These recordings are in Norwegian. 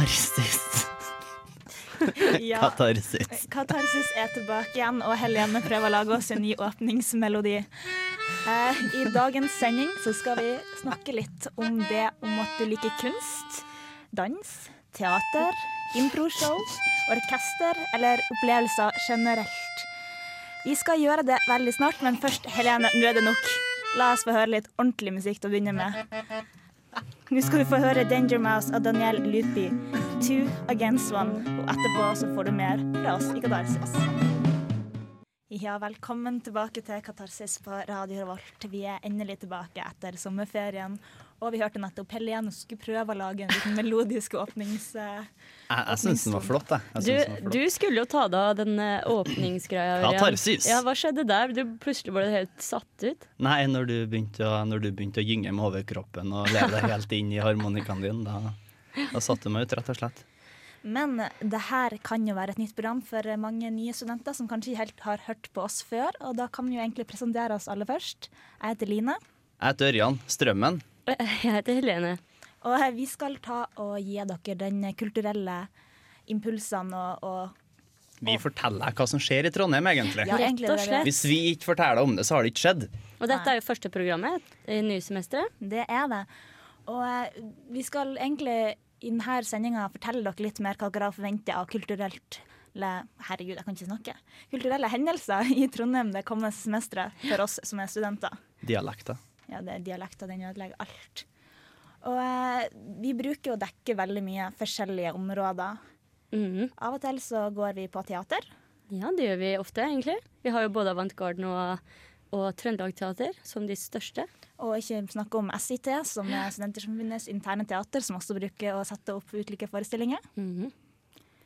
Katarsis. Ja, Katarsis. Katarsis er tilbake igjen, og Helene prøver å lage oss en ny åpningsmelodi. Eh, I dagens sending så skal vi snakke litt om det om at du liker kunst, dans, teater, improshow, orkester eller opplevelser generelt. Vi skal gjøre det veldig snart, men først, Helene, nå er det nok. La oss få høre litt ordentlig musikk til å begynne med. Nå skal du få høre Danger Mouse av Daniel Lupi. Two against one. Og etterpå så får du mer fra oss i Katarsis. Ja, velkommen tilbake til Katarsis på Radio Revolt. Vi er endelig tilbake etter sommerferien. Og vi hørte nettopp Helene skulle prøve å lage en liten melodisk åpnings... eh, Jeg, jeg syns den var flott, jeg. jeg Du, var flott. du skulle jo ta deg av den eh, åpningsgreia. Ja, Katarsis. Ja, hva skjedde der? Du plutselig ble helt satt ut. Nei, når du, begynte å, når du begynte å gynge med overkroppen og leve deg helt inn i harmonikaen din, da, da satte du meg ut, rett og slett. Men det her kan jo være et nytt program for mange nye studenter som kanskje ikke helt har hørt på oss før. Og da kan vi jo egentlig presentere oss aller først. Jeg heter Line. Jeg heter Ørjan Strømmen. Jeg heter Helene. Og vi skal ta og gi dere den kulturelle impulsene og, og Vi forteller hva som skjer i Trondheim, egentlig. Ja, Rett egentlig. Hvis vi ikke forteller om det, så har det ikke skjedd. Og dette er jo første programmet i nye semesteret. Det er det. Og eh, vi skal egentlig i denne sendinga fortelle dere litt mer hva dere har forventet av kulturelt le, Herregud, jeg kan ikke snakke. Kulturelle hendelser i Trondheim det kommende semesteret for oss som er studenter. Dialekter. Ja, det er dialekter, den ødelegger alt. Og eh, vi bruker å dekke veldig mye forskjellige områder. Mm. Av og til så går vi på teater. Ja, det gjør vi ofte, egentlig. Vi har jo både Avantgarden og, og Trøndelag Teater som de største. Og ikke snakke om SIT, som er Studentersamfunnets interne teater, som også bruker å sette opp ulike forestillinger. Mhm.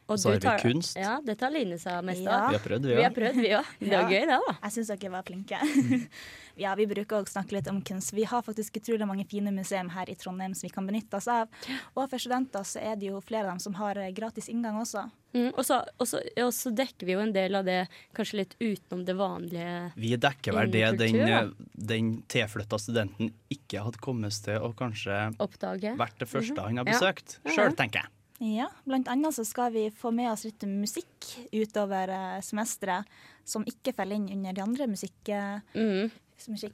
Og Så har vi kunst. Ja, det tar Line seg mest Ja. av. Vi har prøvd, vi Vi har òg. prøvd, vi òg. Det var Ja. gøy, det, da. Jeg syns dere var flinke. ja, vi bruker å snakke litt om kunst. Vi har faktisk utrolig mange fine museum her i Trondheim som vi kan benytte oss av. Og for studenter så er det jo flere av dem som har eh, gratis inngang også. Mm, og så og så- og så dekker vi jo en del av det kanskje litt utenom det vanlige. Vi dekker vel det den, eh, den tilflytta studenten ikke hadde kommet til å kanskje Oppdage. vært det første han har besøkt. Ja, ja. Sjøl, tenker jeg. Ja, Blant annet så skal vi få med oss litt musikk utover eh, semesteret som ikke faller inn under de andre musikk... eh, Mm.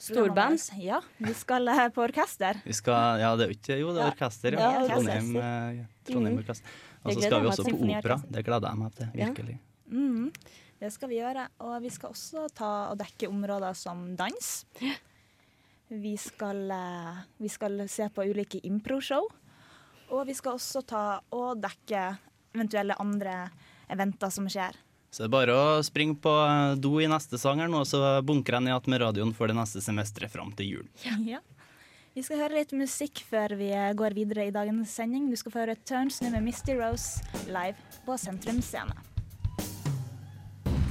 Storband? Ja, vi skal eh, på orkester. Vi skal, ja, det er jo ikke Jo, det er orkester. Ja, Ja. orkester. Trondheim, eh, Trondheim Mhm. orkester. Og så skal vi også på opera. Det gleder jeg meg til. Ja. Virkelig. Mhm. Det skal vi gjøre. Og vi skal også ta og dekke områder som dans. Vi skal, vi skal se på ulike improshow. Og vi skal også ta og dekke eventuelle andre eventer som skjer. Så det er bare å springe på eh, do i neste sang her nå, så bunker jeg ned igjen med radioen for det neste semesteret fram til jul. Ja. Vi skal høre litt musikk før vi eh, går videre i dagens sending. Du skal få høre Turns nå med Misty Rose live på Sentrum Scene.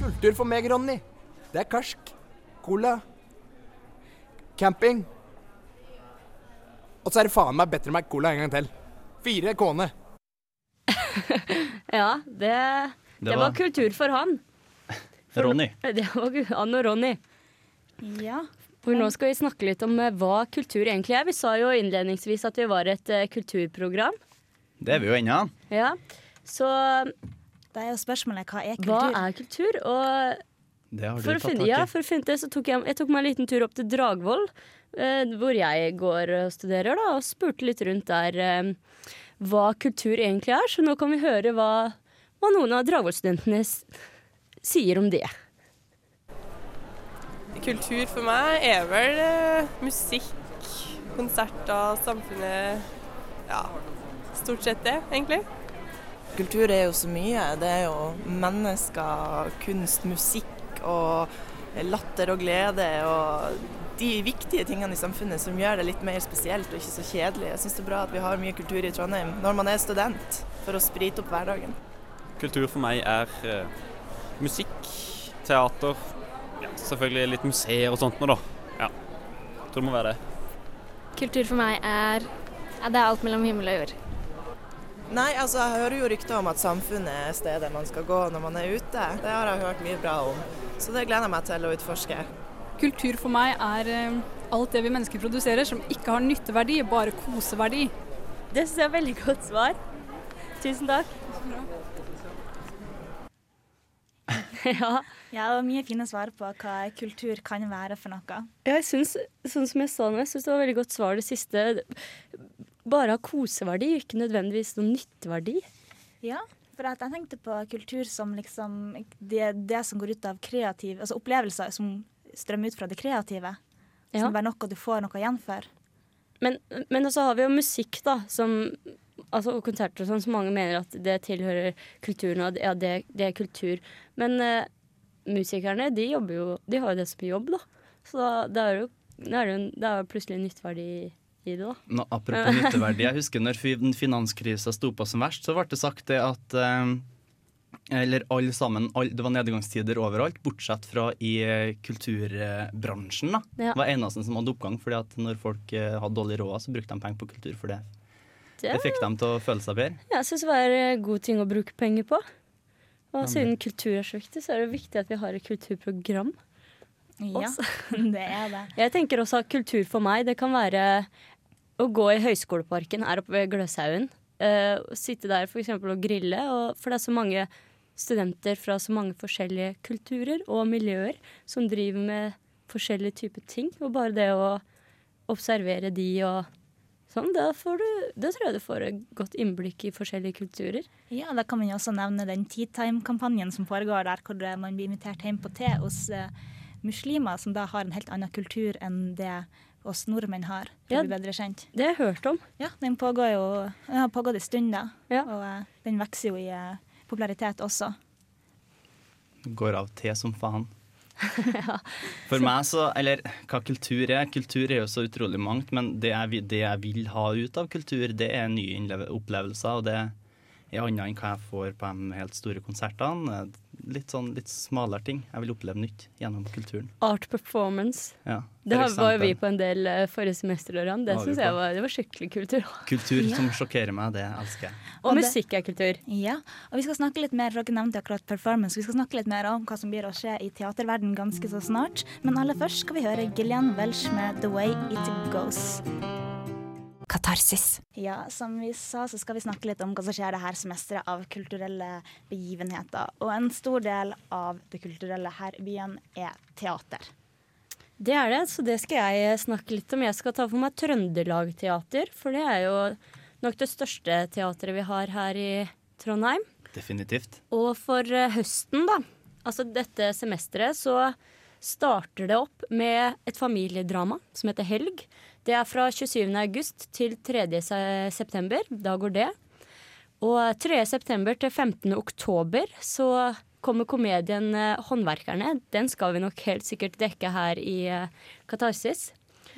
Kultur for meg, Ronny. Det er karsk, cola, camping. Og så er det faen meg bedre med Cola en gang til. Fire kåne. Ja, det, det, var, kultur for han. For Ronny. Det var han og Ronny. Ja. For nå skal vi snakke litt om eh, hva kultur egentlig er. Vi sa jo innledningsvis at vi var et uh, kulturprogram. Det er vi jo ennå. Ja. Så Da er jo spørsmålet hva er kultur? hva er kultur? Og Det har du for å, finne, i. ja, for å finne det, så tok jeg, jeg tok meg en liten tur opp til Dragvoll, hvor jeg går og studerer, da, og spurte litt rundt der eh, hva kultur egentlig er. Så nå kan vi høre hva, hva noen av Dragvoll-studentene sier om det. Kultur for meg er vel eh, musikk, konserter, samfunnet Ja, stort sett det, egentlig. Kultur er jo så mye. Det er jo mennesker, kunst, musikk og latter og glede og de viktige tingene i samfunnet som gjør det litt mer spesielt og ikke så kjedelig. Jeg syns det er bra at vi har mye kultur i Trondheim når man er student, for å sprite opp hverdagen. Kultur for meg er uh, musikk, teater, ja, selvfølgelig litt museer og sånt noe, da. Ja. Tror det må være det. Kultur for meg er ja, det er alt mellom himmel og jord. Nei, altså jeg hører jo rykter om at samfunnet er stedet man skal gå når man er ute. Det har jeg hørt mye bra om. Så det gleder jeg meg til å utforske. Kultur for meg er eh, alt det vi mennesker produserer som ikke har nytteverdi, bare koseverdi. Det syns jeg er et veldig godt svar. Tusen takk. ja. Ja, det var mye fine svar på hva kultur kan være for noe. Ja, Jeg syns, sånn som jeg sa nå, jeg syns det var veldig godt svar det siste. Bare ha koseverdi, ikke nødvendigvis noen nytteverdi. Ja, for at jeg tenkte på kultur som liksom det, det som går ut av kreativ Altså opplevelser som strømmer ut fra det kreative. Ja. Som bare noe du får noe igjen for. Men, men så har vi jo musikk, da, som altså, og konserter og sånn, som mange mener at det tilhører kulturen, og ja, det, det er kultur. Men eh, musikerne, de jobber jo De har jo det som jobb, da. Så da, det er jo det er, jo, det er jo plutselig en nytteverdi i det, da. Nå, apropos nytteverdi, jeg husker når fi- finanskrisa sto på som verst, så ble det sagt det at eh, Eller alle sammen, all, det var nedgangstider overalt, bortsett fra i eh, kulturbransjen. da. Ja. Det var eneste som hadde oppgang, fordi at når folk eh, hadde dårlig råd, så brukte de penger på kultur for det. Det, Det fikk dem til å føle seg bedre. jeg syns det var en god ting å bruke penger på. Og Ja, siden kultur er så viktig, så er det viktig at vi har et kulturprogram. Ja, Også. det er det. Jeg tenker også at kultur for meg, det kan være å gå i Høyskoleparken her oppe ved Gløshaugen. Uh, sitte der for eksempel og grille. Og, for det er så mange studenter fra så mange forskjellige kulturer og miljøer som driver med forskjellige typer ting. Og bare det å observere de og sånn, da, får du, da tror jeg du får et godt innblikk i forskjellige kulturer. Ja, Da kan man jo også nevne den Tea Time-kampanjen som foregår der, hvor man blir invitert hjem på te hos uh, muslimer som da har en helt annen kultur enn det oss nordmenn har. For Ja. å bli bedre kjent. Det har jeg hørt om. Ja, Den pågår jo, den har pågått en stund, da. Ja. Og uh, den vokser jo i eh, popularitet også. Går av te som faen. For meg så, eller hva kultur er Kultur er jo så utrolig mangt, men det jeg, det jeg vil ha ut av kultur, det er nye opplevelser, og det er annet enn hva jeg får på de helt store konsertene. Litt sånn litt smalere ting. Jeg vil oppleve nytt gjennom kulturen. Art performance. Ja, Det har- var jo vi på en del eh, forrige semester, Ørjan. Det syns jeg var, det var skikkelig kultur. Kultur Ja. som sjokkerer meg, det elsker jeg. Og Og musikk er kultur. Ja, og vi skal snakke litt mer, dere nevnte akkurat performance, vi skal snakke litt mer om hva som blir å skje i teaterverden ganske så snart. Men aller først skal vi høre Gillian Welsh med 'The Way It Goes'. Katarsis. Ja, som vi sa, så skal vi snakke litt om hva som skjer det her semesteret av kulturelle begivenheter. Og en stor del av det kulturelle her i byen er teater. Det er det, så det skal jeg snakke litt om. Jeg skal ta for meg Trøndelag Teater, for det er jo nok det største teatret vi har her i Trondheim. Definitivt. Og for eh, høsten, da, altså dette semesteret, så starter det opp med et familiedrama som heter Helg. Det er fra 27. august til 3. september. Da går det. Og 3. september til 15. oktober så kommer komedien eh, Håndverkerne. Den skal vi nok helt sikkert dekke her i eh, Katarsis.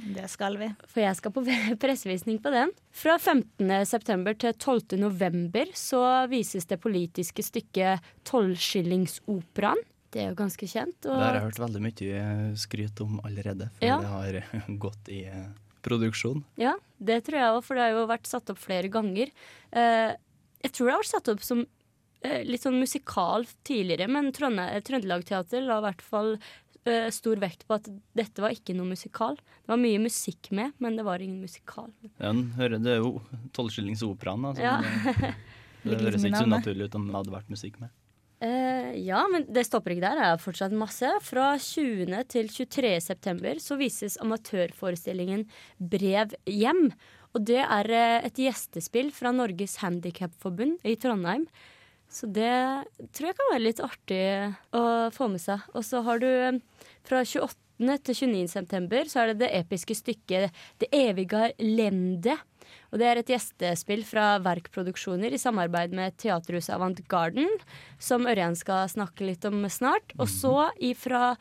Det skal vi. For jeg skal på pressevisning på den. Fra 15. september til 12. november så vises det politiske stykket Tolvskillingsoperaen. Det er jo ganske kjent. Det har jeg hørt veldig mye skryt om allerede, for Ja. det har gått i eh, produksjon. Ja, det tror jeg òg, for det har jo vært satt opp flere ganger. Eh, jeg tror det har vært satt opp som eh, litt sånn musikal tidligere, men Trønde Trøndelag Teater la i hvert fall eh, stor vekt på at dette var ikke noe musikal. Det var mye musikk med, men det var ingen musikal. Ja, hører, det er jo tolvskillingsoperaen. da, så Ja. Det, det høres ikke så unaturlig naturlig ut om det hadde vært musikk med. Eh, ja, men det stopper ikke der. Det er fortsatt masse. Fra 20. til 23. september så vises amatørforestillingen Brev hjem. Og det er eh, et gjestespill fra Norges Handikapforbund i Trondheim. Så det tror jeg kan være litt artig å få med seg. Og så har du eh, fra 28. til 29. september så er det det episke stykket Det evige lende. Og det er et gjestespill fra Verkproduksjoner i samarbeid med Teaterhuset Avantgarden, som Ørjan skal snakke litt om snart. Og så fra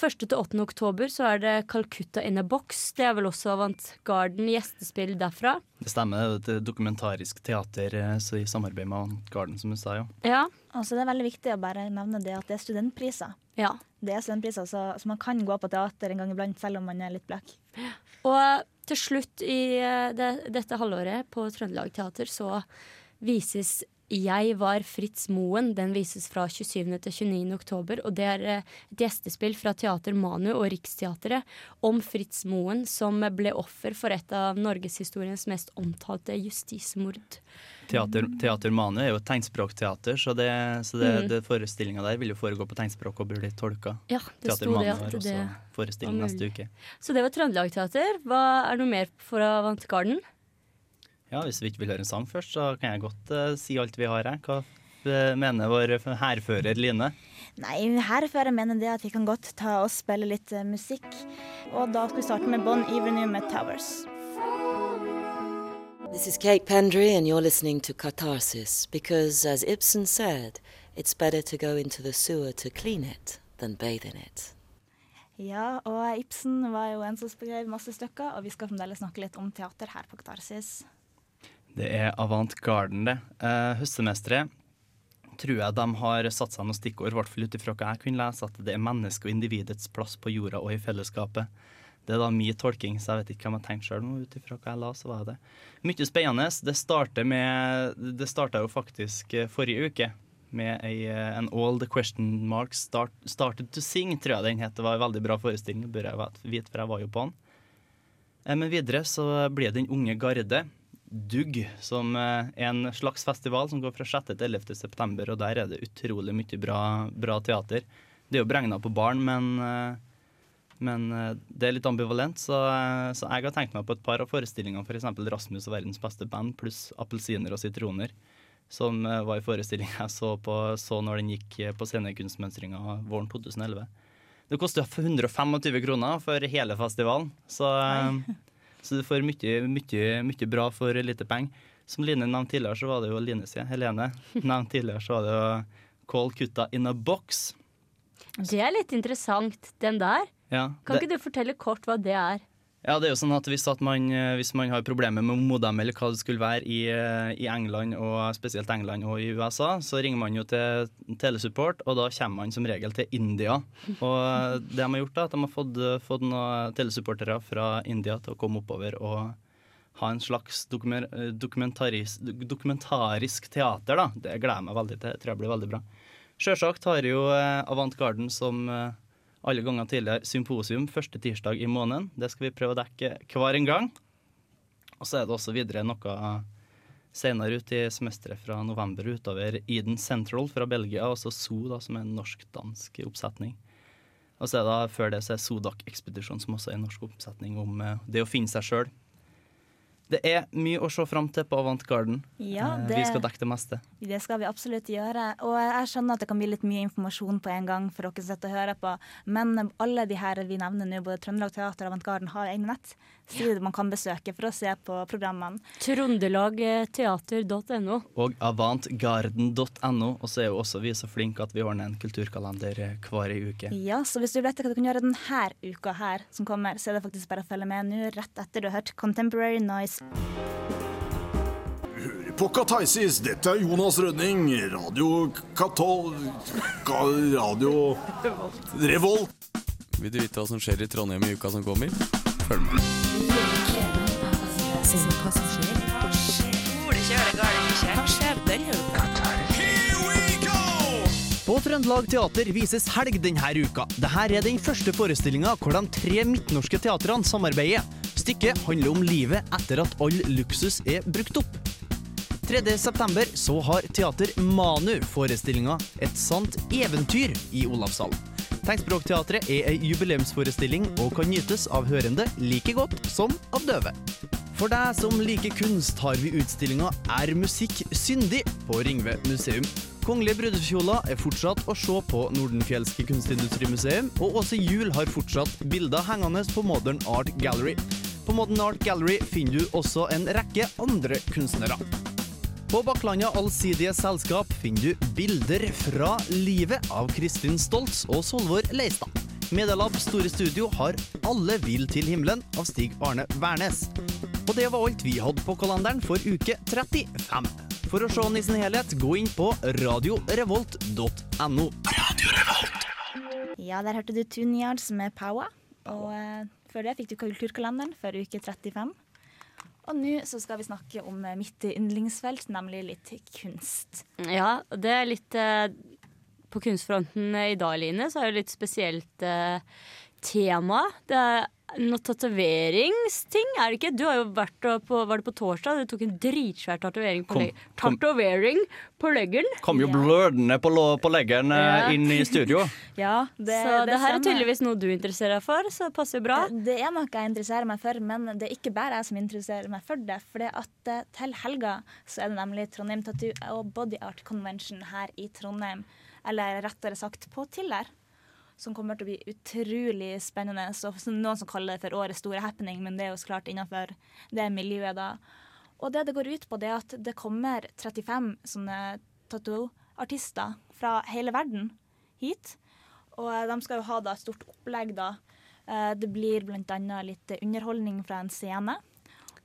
1. til 8. oktober så er det Calcutta in a Box. Det er vel også Avant Garden gjestespill derfra. Det stemmer, det er et dokumentarisk teater eh, så i samarbeid med Avant Garden, som du sa. jo. Ja. Altså, det er veldig viktig å bare nevne det at det er studentpriser. ja. Det er studentpriser, så, så man kan gå på teater en gang iblant selv om man er litt blekk. Og til slutt i eh, det, dette halvåret på Trøndelag Teater så vises Jeg var Fritz Moen. Den vises fra 27. til 29. oktober. Og det er eh, et gjestespill fra Teater Manu og Riksteatret om Fritz Moen, som ble offer for et av norgeshistoriens mest omtalte justismord. Teater, teater Manu er jo et tegnspråkteater, så, det, så det, Mm. det forestillinga der vil jo foregå på tegnspråk og blir tolka. Ja, det Teater sto Manu det at det var var neste mulig. uke. Så det var Trøndelag Teater. Hva er noe mer for Avantgarden? Ja, Hvis vi ikke vil høre en sang først, så kan jeg godt uh, si alt vi har her. Hva eh, mener vår hærfører Line? Nei, hærfører mener det at vi kan godt ta og spille litt uh, musikk. Og da skal vi starte med Bon Iverny med Towers. This is Kate Pendry, and you're listening to Catharsis because, as Ibsen said, it's better to go into the sewer to clean it than bathe in it. Ja, og Ibsen var jo en som skrev masse stykker, og vi skal fremdeles snakke litt om teater her på Katarsis. Det er Avant Garden, det. Uh, Høstsemesteret tror jeg de har satt seg noen stikkord, i hvert fall ut ifra hva jeg kunne lese, at det er mennesket og individets plass på jorda og i fellesskapet. Det er da min tolking, så jeg vet ikke hva jeg har tenkt sjøl, ut ifra hva jeg la, så var det mye spennende. Det starter med Det starta jo faktisk eh, forrige uke med ei, eh, en All the Question Marks start, Started to Sing, tror jeg den het. Det var en veldig bra forestilling, det bør jeg vite, for jeg var jo på den. Eh, Men videre så blir Den unge garde, Dugg, som eh, er en slags festival som går fra 6. til 11. september, og der er det utrolig mye bra, bra teater. Det er jo beregna på barn, men, eh, men eh, det er litt ambivalent, så, eh, så jeg har tenkt meg på et par av forestillingene, f.eks. For Rasmus og verdens beste band pluss Appelsiner og sitroner, som eh, var en forestilling jeg så, på, så når den gikk eh, på scenekunstmønstringa våren 2011. Det koster 125 kroner for hele festivalen, så, eh, så du får mye, mye, mye bra for lite penger. Som Line nevnte tidligere, så var det jo Line sier, Helene nevnte tidligere, så var det jo Call Kutta in a Box. Det er litt interessant, den der. Ja, Kan det- ikke du fortelle kort hva det er? Ja, det er jo sånn at hvis, at man, eh, hvis man har problemer med modem eller hva det skulle være i, eh, i England, og spesielt England og i USA, så ringer man jo til telesupport, og da kommer man som regel til India. Og det de har gjort, da, at de har fått, fått noen telesupportere fra India til å komme oppover og ha en slags dokumer, eh, dokumentarisk, teater. da. Det gleder jeg meg veldig til. Det tror jeg blir veldig bra. Sjølsagt har jo eh, Avant Garden som eh, alle ganger tidligere symposium første tirsdag i måneden. Det skal vi prøve å dekke hver en gang. Og så er det også videre noe senere ut i semesteret fra november utover Eden Central fra Belgia, og så So, da, som er en norsk-dansk oppsetning. Og så er det før det så er Sodak Ekspedisjon, som også er en norsk oppsetning om eh, det å finne seg sjøl. Det er mye å se fram til på Avant Garden. Ja, Eh, det- Vi skal dekke det meste. Det skal vi absolutt gjøre. Og jeg skjønner at det kan bli litt mye informasjon på en gang for dere som sitter og hører på, men alle de her vi nevner nå, både Trøndelag Teater og Avantgarden, har egne nett. Sider man kan besøke for å se på programmene. Trondelagteater.no. Og avantgarden.no. Og så er jo også vi så flinke at vi ordner en kulturkalender eh, hver uke. Ja, så hvis du vet hva du kan gjøre denne uka her som kommer, så er det faktisk bare å følge med nå, rett etter du har hørt Contemporary Noise. På Kataisis, dette er Jonas Rønning, Radio Katol... Radio Revolt. Vil du vite hva som skjer i Trondheim i uka som kommer? Denne uka? På Trøndelag Teater vises helg denne uka. Dette er den første forestillinga hvor de tre midtnorske teatrene samarbeider. Stykket handler om livet etter at all luksus er brukt opp. 3. september så har Teater Manu forestillinga Et sant eventyr i Olavshallen. Tegnspråkteatret er ei jubileumsforestilling og kan nytes av hørende like godt som av døve. For deg som liker kunst, har vi utstillinga Er musikk syndig? på Ringve museum. Kongelige brudekjoler er fortsatt å se på Nordenfjelske kunstindustrimuseum, og Åse Juel har fortsatt bilder hengende på Modern Art Gallery. På Modern Art Gallery finner du også en rekke andre kunstnere. På Bakklandet Allsidige Selskap finner du bilder fra livet av Kristin Stoltz og Solvor Leistad. Medialab Store Studio har Alle vil til himmelen av Stig Arne Wærnes. Og det var alt vi hadde på kalenderen for uke 35. For å se den i sin helhet, gå inn på radiorevolt.no. Ja, der hørte du Tune Yards med Power. Og uh, før det fikk du Kulturkalenderen for uke 35. Og nå så skal vi snakke om eh, mitt yndlingsfelt, nemlig litt kunst. Ja, det er litt eh, På kunstfronten i dag, Line, så er det litt spesielt eh, tema. Det er noe tatoveringsting, er det ikke? Du har jo vært på, var det på torsdag, du tok en dritsvær tatovering på, Kom- leg kom- tatovering på leggen. Kom jo blødende på, på leggeren eh, Ja. inn i studio. Ja, det, så det, her er tydeligvis noe du interesserer deg for, så det passer jo bra. Det, det er noe jeg interesserer meg for, men det er ikke bare jeg som interesserer meg for det. For det at eh, til helga så er det nemlig Trondheim Tattoo og Body Art Convention her i Trondheim. Eller rettere sagt på Tiller. Som kommer til å bli utrolig spennende. Så, noen som kaller det for årets store happening, men det er jo så klart innenfor det miljøet da. Og det det går ut på, det er at det kommer 35 sånne tattoo-artister fra hele verden hit. Og de skal jo ha da et stort opplegg da. Eh, Det blir annet litt underholdning fra en scene.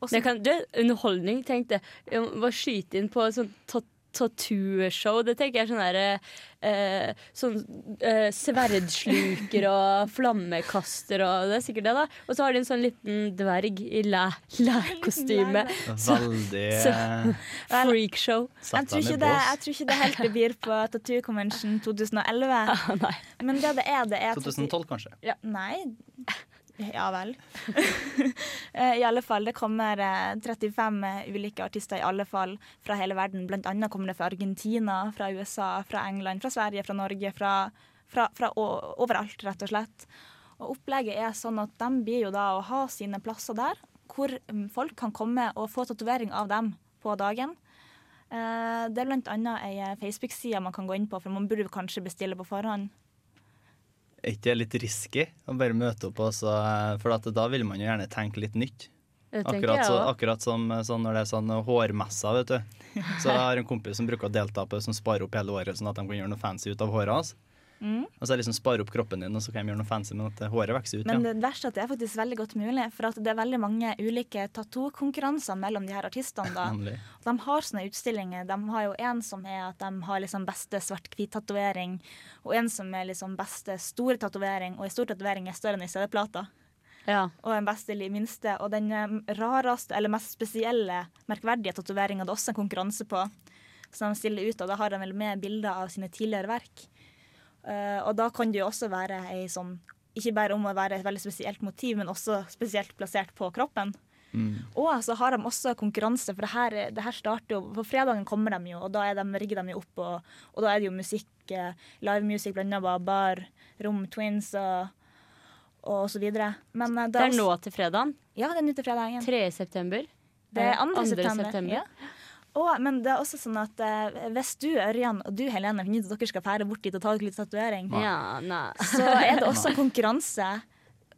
Også, Det kan, du, underholdning, tenkte jeg. Hva skyte inn på sånn ta- tattoo-show. Det tenker jeg er sånn derre eh, Sånn eh, sverdsluker og flammekaster og Det er sikkert det, da. Og så har de en sånn liten dverg i læ- lærkostyme. Veldig så- eh, Freakshow. Jeg tror, ikke det, jeg tror ikke det helt det blir på Tattoo Convention 2011. Men det det er, det er 2012, kanskje. Ja, nei. Ja vel. Eh, I alle fall, det kommer eh, 35 eh, ulike artister i alle fall fra hele verden. Blant annet kommer det fra Argentina, fra USA, fra England, fra Sverige, fra Norge, fra, fra, fra overalt, rett og slett. Og opplegget er sånn at de blir jo da å ha sine plasser der, hvor mm, folk kan komme og få tatovering av dem på dagen. Eh, Det er annet ei eh, Facebook-side man kan gå inn på, for man burde kanskje bestille på forhånd. Er ikke det litt risky å bare møte opp? Også, eh, for da vil man jo gjerne tenke litt nytt. Akkurat, så, akkurat som sånn når det er sånn hårmesser, vet du. Så jeg har en kompis som bruker å delta på det, som sparer opp hele året, sånn at de kan gjøre noe fancy ut av håret hans. Mm. Og så liksom spare opp kroppen din, og så kan de gjøre noe fancy, med at håret vokser ut. Men ja. det verste er at det er faktisk veldig godt mulig, for at det er veldig mange ulike tattoo-konkurranser mellom de her artistene. da. De har sånne utstillinger. De har jo en som er at de har liksom beste svart-hvit-tatovering, og en som er liksom beste store tatovering, og en stor tatovering er større enn ei CD-plate. Ja. Og en beste eller minste. Og den eh, rareste eller mest spesielle, merkverdige tatoveringa det er også en konkurranse på, som de stiller ut, og da har de vel med bilder av sine tidligere verk. Eh, og da kan det jo også være ei sånn Ikke bare om å være et veldig spesielt motiv, men også spesielt plassert på kroppen. Og så har de også konkurranse, for det her, det her starter jo På fredagen kommer de jo, og da er de, rigger de jo opp, og, og da er det jo musikk, live livemusikk blanda med bar, rom, twins og, og så videre. Men eh, Det er også- nå til fredagen. Ja, det er nå til fredagen. 3. september. Det er 2. 2. september. september. Ja. Og, men det er også sånn at eh, hvis du, Ørjan, og du, Helene, finner ut at dere skal fære bort dit og ta dere litt tatovering, Ja, nei. så er det også konkurranse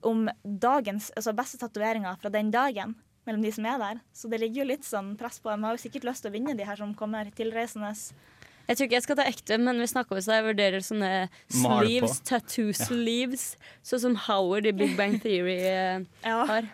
om dagens, altså beste tatoveringer fra den dagen mellom de som er der. Så det ligger jo litt sånn press på dem. Har jo sikkert lyst til å vinne de her som kommer tilreisende. Jeg tror ikke jeg skal ta ekte, men vi snakker om så jeg vurderer sånne Mal på. sleeves, tattoo Ja. sleeves, sånn som Howard i Big Bang Theory eh, har.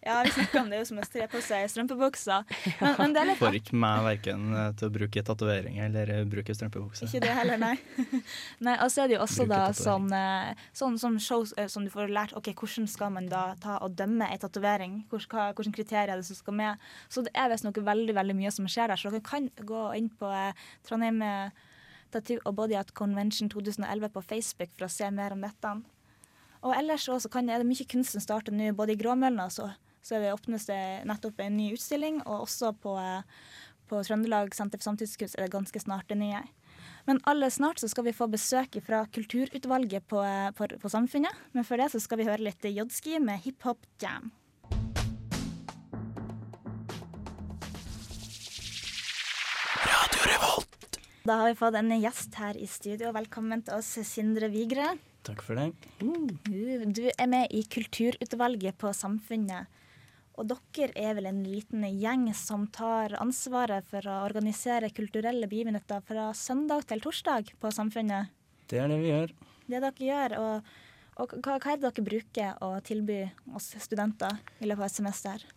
Ja, vi snakka om det jo som å stre på seg strømpebukser. Men, men det er litt Får ikke meg verken eh, til å bruke tatovering eller eh, bruke strømpebukse. Ikke det heller, nei. nei og så er det jo også bruke da sånn, sånn, eh, sånn som eh, som du får lært OK, hvordan skal man da ta og dømme ei tatovering? Hvilke kriterier er det som skal med? Så det er visst noe veldig veldig mye som skjer der. Så dere kan gå inn på Trondheim Tattoo og Body Art Convention 2011 på Facebook for å se mer om dette. Og ellers også kan, er det mye kunst som starter nå, både i Gråmølna så, så er det åpnes det nettopp en ny utstilling, og også på, eh, på Trøndelag Senter for samtidskunst er det ganske snart det nye. Men aller snart så skal vi få besøk fra Kulturutvalget på, eh, på, på Samfunnet. Men før det så skal vi høre litt Jodski med hiphop jam. Da har vi fått en gjest her i studio. Velkommen til oss, Sindre Vigre. Takk for det. Du er med i Kulturutvalget på Samfunnet. Og dere er vel en liten gjeng som tar ansvaret for å organisere kulturelle begivenheter fra søndag til torsdag på Samfunnet. Det er det vi gjør. Det dere gjør, og, og hva, hva er det dere bruker å tilby oss studenter i løpet av et semester?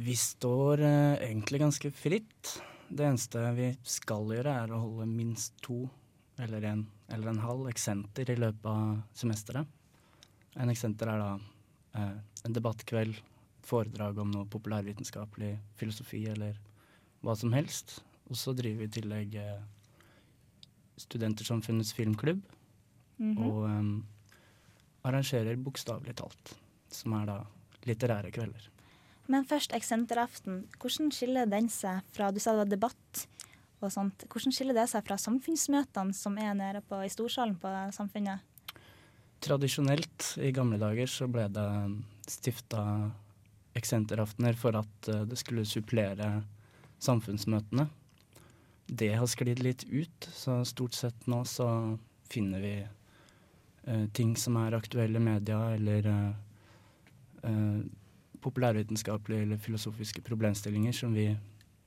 Vi står eh, egentlig ganske fritt. Det eneste vi skal gjøre, er å holde minst to eller en eller en halv eksenter i løpet av semesteret. En eksenter er da eh, en debattkveld foredrag om noe populærvitenskapelig filosofi eller hva som helst. Og så driver vi i tillegg eh, Studentersamfunnets filmklubb. Mhm. Og eh, arrangerer bokstavelig talt, som er da litterære kvelder. Men først Eksenteraften. Hvordan skiller den seg fra Du sa det var debatt og sånt. Hvordan skiller det seg fra samfunnsmøtene som er nede på, i storsalen på Samfunnet? Tradisjonelt i gamle dager så ble det stifta eksenteraftener for at eh, det skulle supplere samfunnsmøtene. Det har sklidd litt ut, så stort sett nå så finner vi eh, ting som er aktuelle media, eller eh, populærvitenskapelige eller filosofiske problemstillinger som vi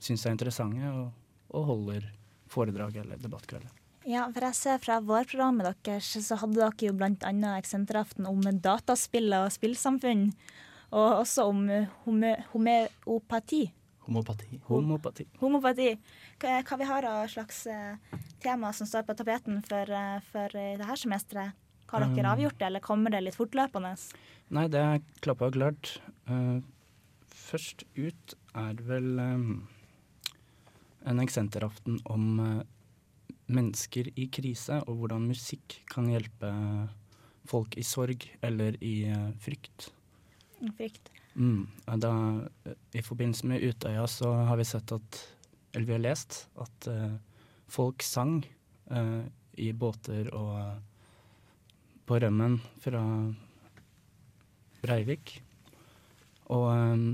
syns er interessante, og, og holder foredrag eller debattkvelder. Ja, for jeg ser fra vårprogrammet deres, så hadde dere jo annet Eksenteraften om dataspill og spillsamfunn. Og også om home, homeopati. Homopati. Homopati. Homopati. Hva, hva vi har av slags eh, tema som står på tapeten for, eh, for dette semesteret? Har dere Um, avgjort det, eller kommer det litt fortløpende? Nei, det er klappa og klart. Eh, først ut er vel eh, en eksenteraften om eh, mennesker i krise, og hvordan musikk kan hjelpe folk i sorg eller i eh, frykt. Frykt. Mm. eh, Da, eh, I forbindelse med Utøya så har vi sett at Eller vi har lest at uh, folk sang uh, i båter og uh, på rømmen fra Breivik. Og um,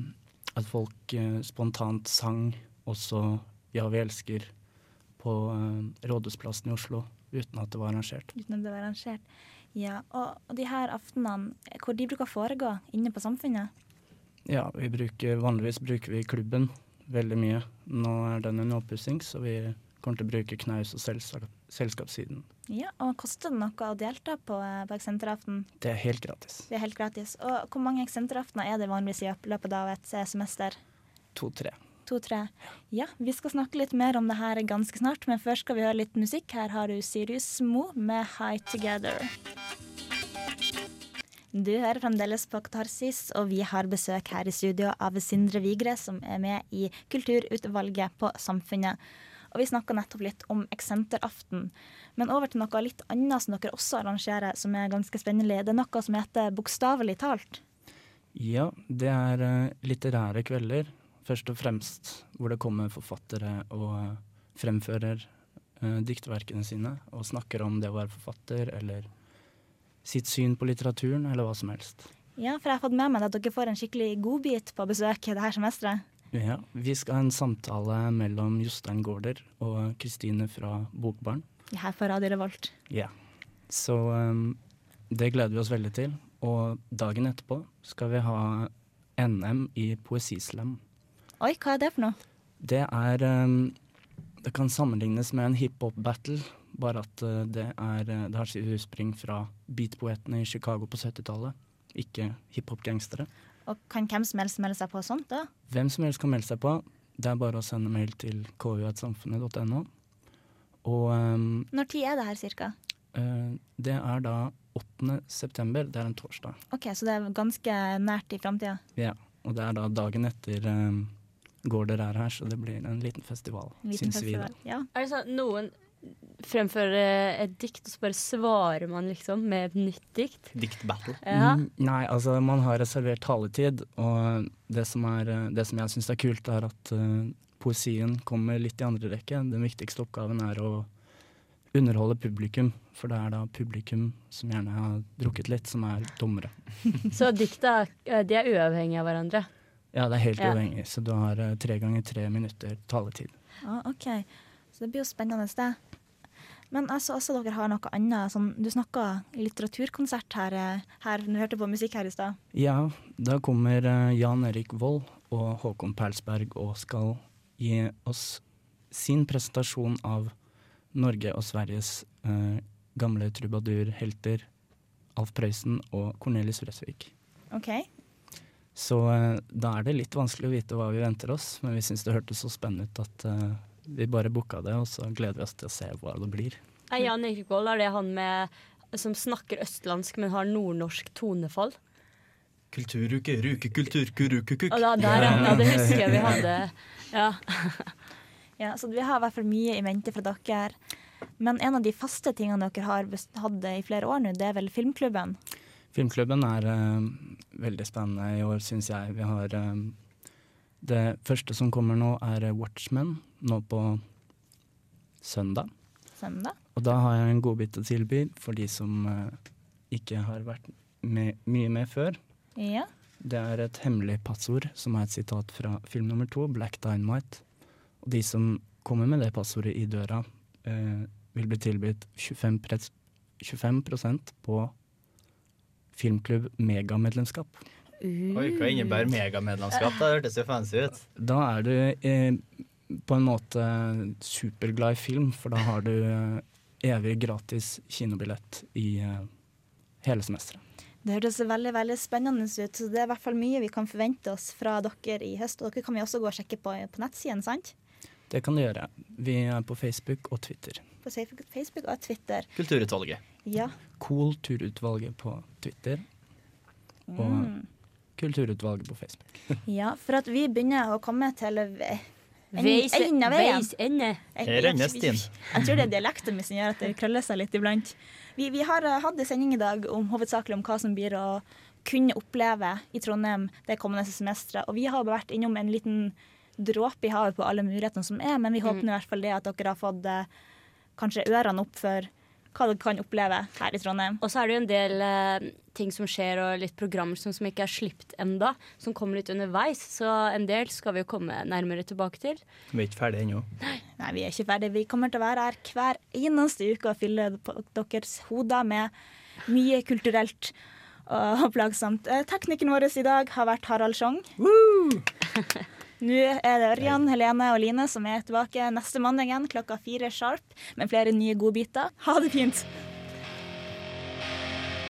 at folk eh, spontant sang også 'Ja, vi elsker' på eh, Rådhusplassen i Oslo uten at det var arrangert. Uten at det var arrangert. Ja, og, og de her aftenene, hvor de bruker å foregå inne på Samfunnet? Ja, vi bruker, vanligvis bruker vi klubben veldig mye. Nå er den under oppussing, så vi kommer til å bruke knaus- og selskap, selskapssiden. Ja, og koster det noe å delta på, eh, på Eksenteraften? Det er helt gratis. Det er helt gratis. Og hvor mange eksenteraftener er det vanligvis i løpet av et eh, semester? To-tre. To-tre. Ja, vi skal snakke litt mer om det her ganske snart, men først skal vi høre litt musikk. Her har du Sirius Mo med High Together. Du hører fremdeles på Katarsis, og vi har besøk her i studio av Sindre Vigre, som er med i Kulturutvalget på Samfunnet. Og vi snakka nettopp litt om Eksenteraften. Men over til noe litt annet som dere også arrangerer, som er ganske spennende. Det er noe som heter Bokstavelig talt. Ja, det er eh, litterære kvelder, først og fremst, hvor det kommer forfattere og fremfører uh, diktverkene sine og snakker om det å være forfatter, eller sitt syn på litteraturen, eller hva som helst. Ja, for jeg har fått med meg at dere får en skikkelig godbit på besøk det her semesteret. Ja, vi skal ha en samtale mellom Jostein Gaarder og Kristine fra Bokbarn. Her på Radio Revolt. Ja. Så um, det gleder vi oss veldig til. Og dagen etterpå skal vi ha NM i poesislam. Oi, hva er det for noe? Det er um, Det kan sammenlignes med en hiphop-battle, bare at uh, det, er, uh, det har sitt utspring fra beatpoetene i Chicago på 70-tallet, ikke hiphop-gangstere. Og kan hvem som helst melde seg på sånt, da? Hvem som helst kan melde seg på. Det er bare å sende mail til ku.samfunnet.no. Og um, Når tid er det her, cirka? uh, det er da 8. september, det er en torsdag. OK, så det er ganske nært i framtida. Ja, og det er da dagen etter um, Gaarder der her, så det blir en liten festival, syns vi da. Ja. Er det sånn at noen fremfører et dikt, og så bare svarer man liksom med et nytt dikt? Diktbattle. Ja. Mm, Nei, altså man har reservert taletid, og det som, er, eh, det som jeg syns er kult, er at uh, poesien kommer litt i andre rekke. Den viktigste oppgaven er å underholde publikum, for det er da publikum som gjerne har drukket litt, som er dommere. Så dikta eh, de er uavhengige av hverandre? Ja, det er helt Ja. uavhengig, så du har eh, tre ganger tre minutter taletid. Ah, OK, så det blir jo spennende det. Men altså, også dere har noe annet. Sånn, du snakka litteraturkonsert her, her når du hørte på musikk her i stad. Ja, da kommer eh, Jan Erik Vold og Håkon Perlsberg og skal gi oss sin presentasjon av Norge og Sveriges eh, gamle trubadurhelter Alf Prøysen og Cornelis Vreeswijk. OK. Så eh, da er det litt vanskelig å vite hva vi venter oss, men vi syns det hørtes så spennende ut at uh, vi bare booka det, og så gleder vi oss til å se hva det blir. Er Jan Erik Vold er det han med, som snakker østlandsk, men har nordnorsk tonefall? Kulturuke, ruke, kultur, kurukukuk. Og der, ja, ja, det husker jeg vi hadde. Ja. ja, så vi har i hvert fall mye i mente fra dere. Men en av de faste tingene dere har hatt i flere år nå, det er vel Filmklubben? Filmklubben er eh, veldig spennende i år, syns jeg. Vi har um, Det første som kommer nå, er Watchmen, nå på søndag. Søndag? Og da har jeg en godbit å tilby for de som uh, ikke har vært med, mye med før. Ja. Det er et hemmelig passord som er et sitat fra film nummer to, Black Dynamite. Og de som kommer med det passordet i døra, uh, vil bli tilbudt 25, pres- 25 på filmklubb megamedlemskap. Oi, hva innebærer megamedlemskap? Det hørtes jo fancy ut. Da er du eh, på en måte superglad i film, for da har du eh, evig gratis kinobillett i eh, hele semesteret. Det hørtes veldig veldig spennende ut. så Det er i hvert fall mye vi kan forvente oss fra dere i høst. Og dere kan vi også gå og sjekke på, på nettsiden, sant? Det kan du gjøre. Vi er på Facebook og Twitter. På Facebook og Twitter. Kulturutvalget. Ja. Kulturutvalget på Twitter. Og Mm. Kulturutvalget på Facebook. ja, for at vi begynner å komme til en- Veis- enden av veien. veis ende. Her ender stien. Jeg tror det er dialekten min som gjør at det krøller seg litt iblant. Vi, vi har eh, hatt en sending i dag om hovedsakelig om hva som blir å kunne oppleve i Trondheim det kommende semesteret. Og vi har vært innom en liten dråpe i havet på alle mulighetene som er, men vi håper mm. i hvert fall det at dere har fått eh, kanskje ørene opp for hva dere kan oppleve her i Trondheim. Og så er det jo en del eh, ting som skjer, og litt programmer som, som ikke er sluppet enda, som kommer litt underveis. Så en del skal vi jo komme nærmere tilbake til. Vi er ikke ferdige ennå. Nei, vi er ikke ferdige. Vi kommer til å være her hver eneste uke og fylle deres hoder med mye kulturelt og plagsomt. Teknikken Teknikeren vår i dag har vært Harald Schjong. Nå er det Ørjan, Helene og Line som er tilbake neste mandag igjen klokka fire sharp med flere nye godbiter. Ha det fint!